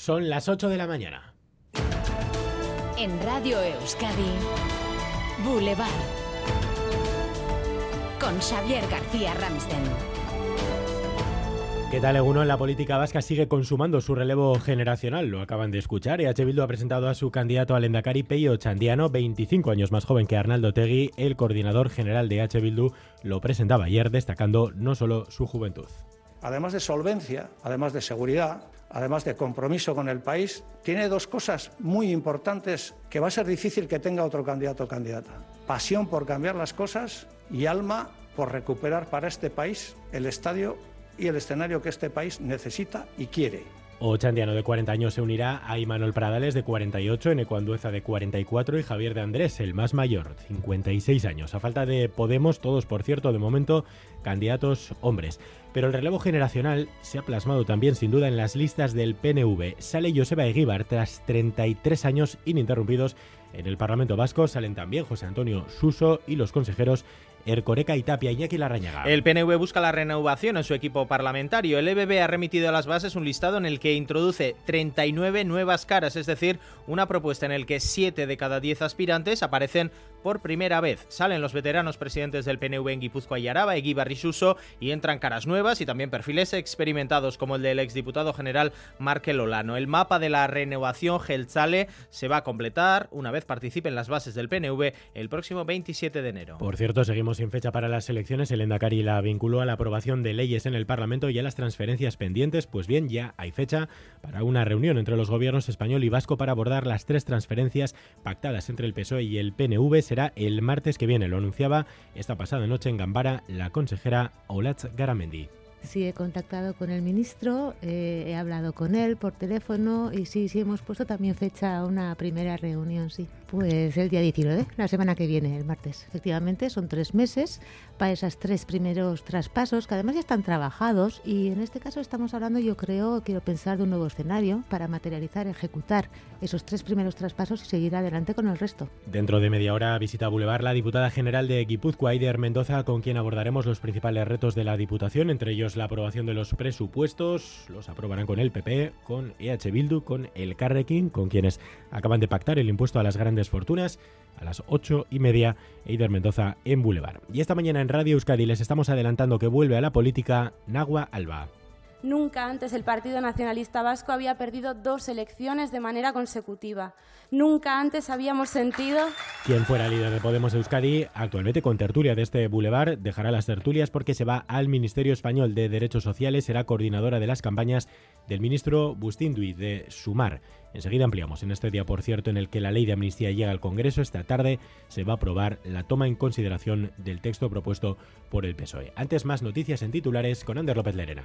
Son las 8 de la mañana. En Radio Euskadi, Boulevard. Con Xavier García Ramsten. ¿Qué tal, Eguno? La política vasca sigue consumando su relevo generacional. Lo acaban de escuchar. EH Bildu ha presentado a su candidato al Endacari, Peyo Chandiano, 25 años más joven que Arnaldo Tegui. El coordinador general de EH Bildu lo presentaba ayer, destacando no solo su juventud. Además de solvencia, además de seguridad, además de compromiso con el país, tiene dos cosas muy importantes que va a ser difícil que tenga otro candidato o candidata. Pasión por cambiar las cosas y alma por recuperar para este país el estadio y el escenario que este país necesita y quiere. Ochandiano de 40 años se unirá a Imanol Pradales de 48, Enecuandueza de 44 y Javier de Andrés, el más mayor, 56 años. A falta de Podemos, todos por cierto, de momento, candidatos hombres. Pero el relevo generacional se ha plasmado también sin duda en las listas del PNV. Sale Joseba Eguíbar tras 33 años ininterrumpidos en el Parlamento Vasco. Salen también José Antonio Suso y los consejeros Y Tapia. El PNV busca la renovación en su equipo parlamentario. El EBB ha remitido a las bases un listado en el que introduce 39 nuevas caras, es decir, una propuesta en el que 7 de cada 10 aspirantes aparecen por primera vez. Salen los veteranos presidentes del PNV en Guipúzcoa y Araba, Eguíbar y y entran caras nuevas y también perfiles experimentados como el del exdiputado general Markel Olano. El mapa de la renovación Gelzale se va a completar una vez participen las bases del PNV el próximo 27 de enero. Por cierto, seguimos sin fecha para las elecciones. El Endacari la vinculó a la aprobación de leyes en el Parlamento y a las transferencias pendientes. Pues bien, ya hay fecha para una reunión entre los gobiernos español y vasco para abordar las tres transferencias pactadas entre el PSOE y el PNV será el martes que viene. Lo anunciaba esta pasada noche en Gambara la consejera Olatz Garamendi. Sí, he contactado con el ministro, eh, he hablado con él por teléfono y sí, sí hemos puesto también fecha a una primera reunión, sí. Pues el día 19, la semana que viene, el martes. Efectivamente, son tres meses para esos tres primeros traspasos, que además ya están trabajados y en este caso estamos hablando, yo creo, quiero pensar de un nuevo escenario para materializar, ejecutar esos tres primeros traspasos y seguir adelante con el resto. Dentro de media hora visita Boulevard la diputada general de Guipúzcoa, Aider Mendoza, con quien abordaremos los principales retos de la Diputación, entre ellos la aprobación de los presupuestos, los aprobarán con el PP, con EH Bildu, con el Carrequín, con quienes acaban de pactar el impuesto a las grandes fortunas a las ocho y media, Eider Mendoza en Boulevard. Y esta mañana en Radio Euskadi les estamos adelantando que vuelve a la política Nagua Alba. Nunca antes el Partido Nacionalista Vasco había perdido dos elecciones de manera consecutiva. Nunca antes habíamos sentido... Quien fuera líder de Podemos Euskadi, actualmente con tertulia de este Boulevard, dejará las tertulias porque se va al Ministerio Español de Derechos Sociales, será coordinadora de las campañas del ministro Bustindui de Sumar. Enseguida ampliamos en este día, por cierto, en el que la ley de amnistía llega al Congreso. Esta tarde se va a aprobar la toma en consideración del texto propuesto por el PSOE. Antes más noticias en titulares con Ander López Lerena.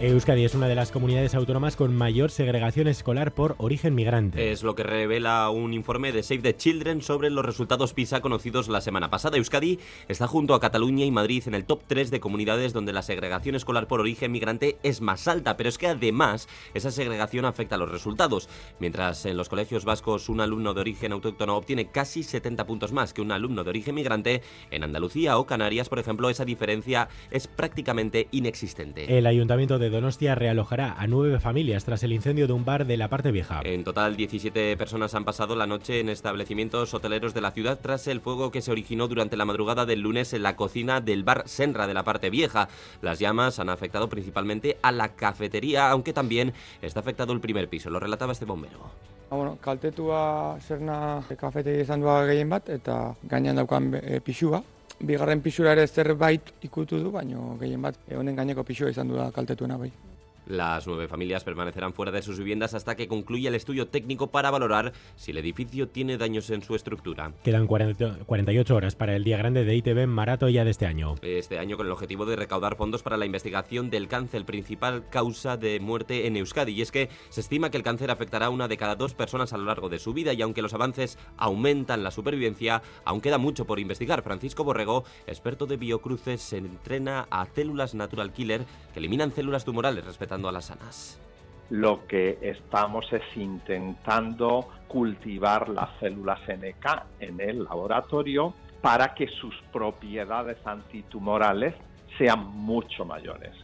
Euskadi es una de las comunidades autónomas con mayor segregación escolar por origen migrante. Es lo que revela un informe de Save the Children sobre los resultados PISA conocidos la semana pasada. Euskadi está junto a Cataluña y Madrid en el top 3 de comunidades donde la segregación escolar por origen migrante es más alta, pero es que además esa segregación afecta a los resultados. Mientras en los colegios vascos un alumno de origen autóctono obtiene casi 70 puntos más que un alumno de origen migrante, en Andalucía o Canarias, por ejemplo, esa diferencia es prácticamente inexistente. El ayuntamiento de Donostia realojará a nueve familias tras el incendio de un bar de la parte vieja. En total, 17 personas han pasado la noche en establecimientos hoteleros de la ciudad tras el fuego que se originó durante la madrugada del lunes en la cocina del bar Senra de la parte vieja. Las llamas han afectado principalmente a la cafetería, aunque también está afectado el primer piso. Lo relataba este bombero. Ah, bueno, kaltetua zerna kafetegi izan duak gehien bat, eta gainean daukan e, pisua. Bigarren pisura ere zerbait ikutu du, baino gehien bat e, honen gaineko pisua izan du da kaltetuena bai. Las nueve familias permanecerán fuera de sus viviendas hasta que concluya el estudio técnico para valorar si el edificio tiene daños en su estructura. Quedan 40 48 horas para el día grande de ITV Marato ya de este año. Este año con el objetivo de recaudar fondos para la investigación del cáncer, principal causa de muerte en Euskadi. Y es que se estima que el cáncer afectará a una de cada dos personas a lo largo de su vida y aunque los avances aumentan la supervivencia, aún queda mucho por investigar. Francisco Borrego, experto de biocruces, se entrena a células natural killer que eliminan células tumorales respetando a las sanas. Lo que estamos es intentando cultivar las células NK en el laboratorio para que sus propiedades antitumorales sean mucho mayores.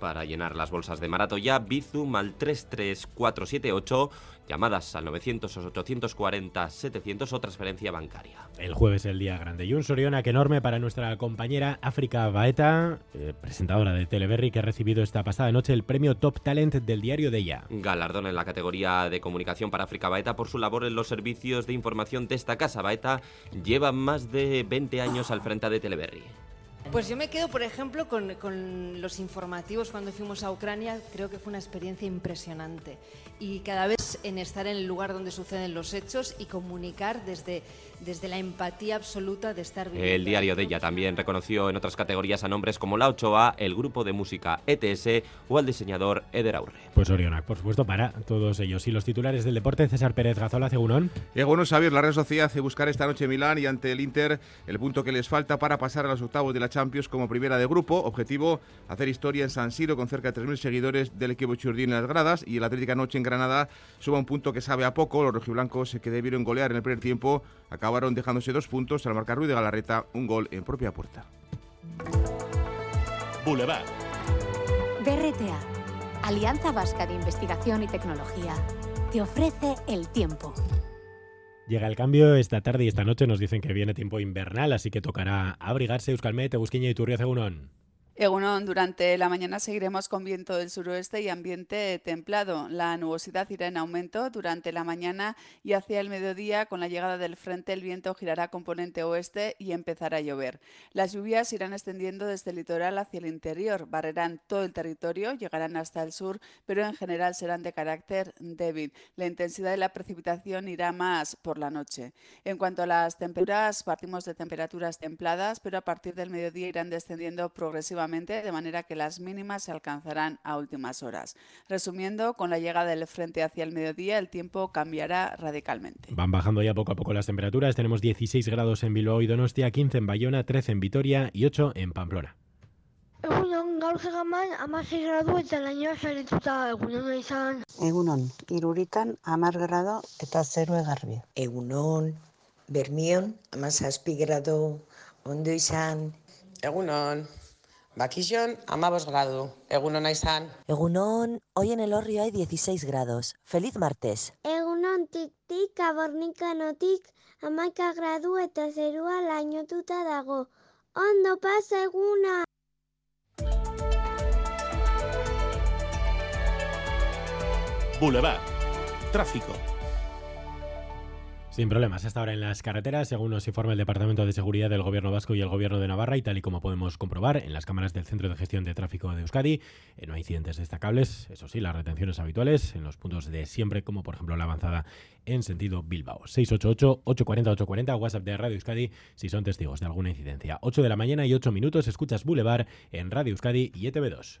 Para llenar las bolsas de Maratoya, Bizum al 33478, llamadas al 900-840-700 o transferencia bancaria. El jueves el día grande y un Soriona que enorme para nuestra compañera África Baeta, eh, presentadora de Teleberry, que ha recibido esta pasada noche el premio Top Talent del diario de ella. Galardón en la categoría de comunicación para África Baeta por su labor en los servicios de información de esta casa. Baeta lleva más de 20 años al frente de Teleberry. Pues yo me quedo, por ejemplo, con, con, los informativos cuando fuimos a Ucrania. Creo que fue una experiencia impresionante. Y cada vez en estar en el lugar donde suceden los hechos y comunicar desde, desde la empatía absoluta de estar viviendo. El diario de ella también reconoció en otras categorías a nombres como La Ochoa, el grupo de música ETS o al diseñador Eder Aurre. Pues Orionac, por supuesto, para todos ellos. Y los titulares del deporte, César Pérez Gazola, Cegunón. Y bueno, Xavier, la Real Sociedad hace buscar esta noche Milán y ante el Inter el punto que les falta para pasar a los octavos de la Champions como primera de grupo. Objetivo, hacer historia en San Siro con cerca de 3.000 seguidores del equipo Churdín en las gradas y el Atlética Noche en Granada suba un punto que sabe a poco. Los rojiblancos que debieron golear en el primer tiempo acabaron dejándose dos puntos al marcar Ruiz de Galarreta un gol en propia puerta. Boulevard. BRTA, Alianza Vasca de Investigación y Tecnología, te ofrece el tiempo. Llega el cambio esta tarde y esta noche nos dicen que viene tiempo invernal, así que tocará abrigarse Euskalmet, Busquiña y Turrio Cegunón. Egunon, durante la mañana seguiremos con viento del suroeste y ambiente templado. La nubosidad irá en aumento durante la mañana y hacia el mediodía, con la llegada del frente, el viento girará componente oeste y empezará a llover. Las lluvias irán extendiendo desde el litoral hacia el interior, barrerán todo el territorio, llegarán hasta el sur, pero en general serán de carácter débil. La intensidad de la precipitación irá más por la noche. En cuanto a las temperaturas, partimos de temperaturas templadas, pero a partir del mediodía irán descendiendo progresivamente de manera que las mínimas se alcanzarán a últimas horas. Resumiendo, con la llegada del frente hacia el mediodía, el tiempo cambiará radicalmente. Van bajando ya poco a poco las temperaturas. Tenemos 16 grados en Bilbao y Donostia, 15 en Bayona, 13 en Vitoria y 8 en Pamplona. Egunon, gaur zegaman, amasei gradu eta lainoa sarituta egunon izan. Egunon, iruritan, amar grado eta zero garbi. Egunon, bermion, amazazpi grado, ondo izan. Egunon, Bakillón, amabos grado. Egunon izan. Egunon, hoy en el Orrio hay 16 grados. Feliz martes. Egunon tik-tik, abornikanotik, amaika gradu eta zerua lainotuta dago. Ondo pasa eguna! Boulevard. Tráfico. Sin problemas, hasta ahora en las carreteras, según nos informa el Departamento de Seguridad del Gobierno Vasco y el Gobierno de Navarra, y tal y como podemos comprobar en las cámaras del Centro de Gestión de Tráfico de Euskadi, eh, no hay incidentes destacables, eso sí, las retenciones habituales en los puntos de siempre, como por ejemplo la avanzada en sentido Bilbao. 688-840-840, WhatsApp de Radio Euskadi, si son testigos de alguna incidencia. 8 de la mañana y 8 minutos, escuchas Boulevard en Radio Euskadi y ETV2.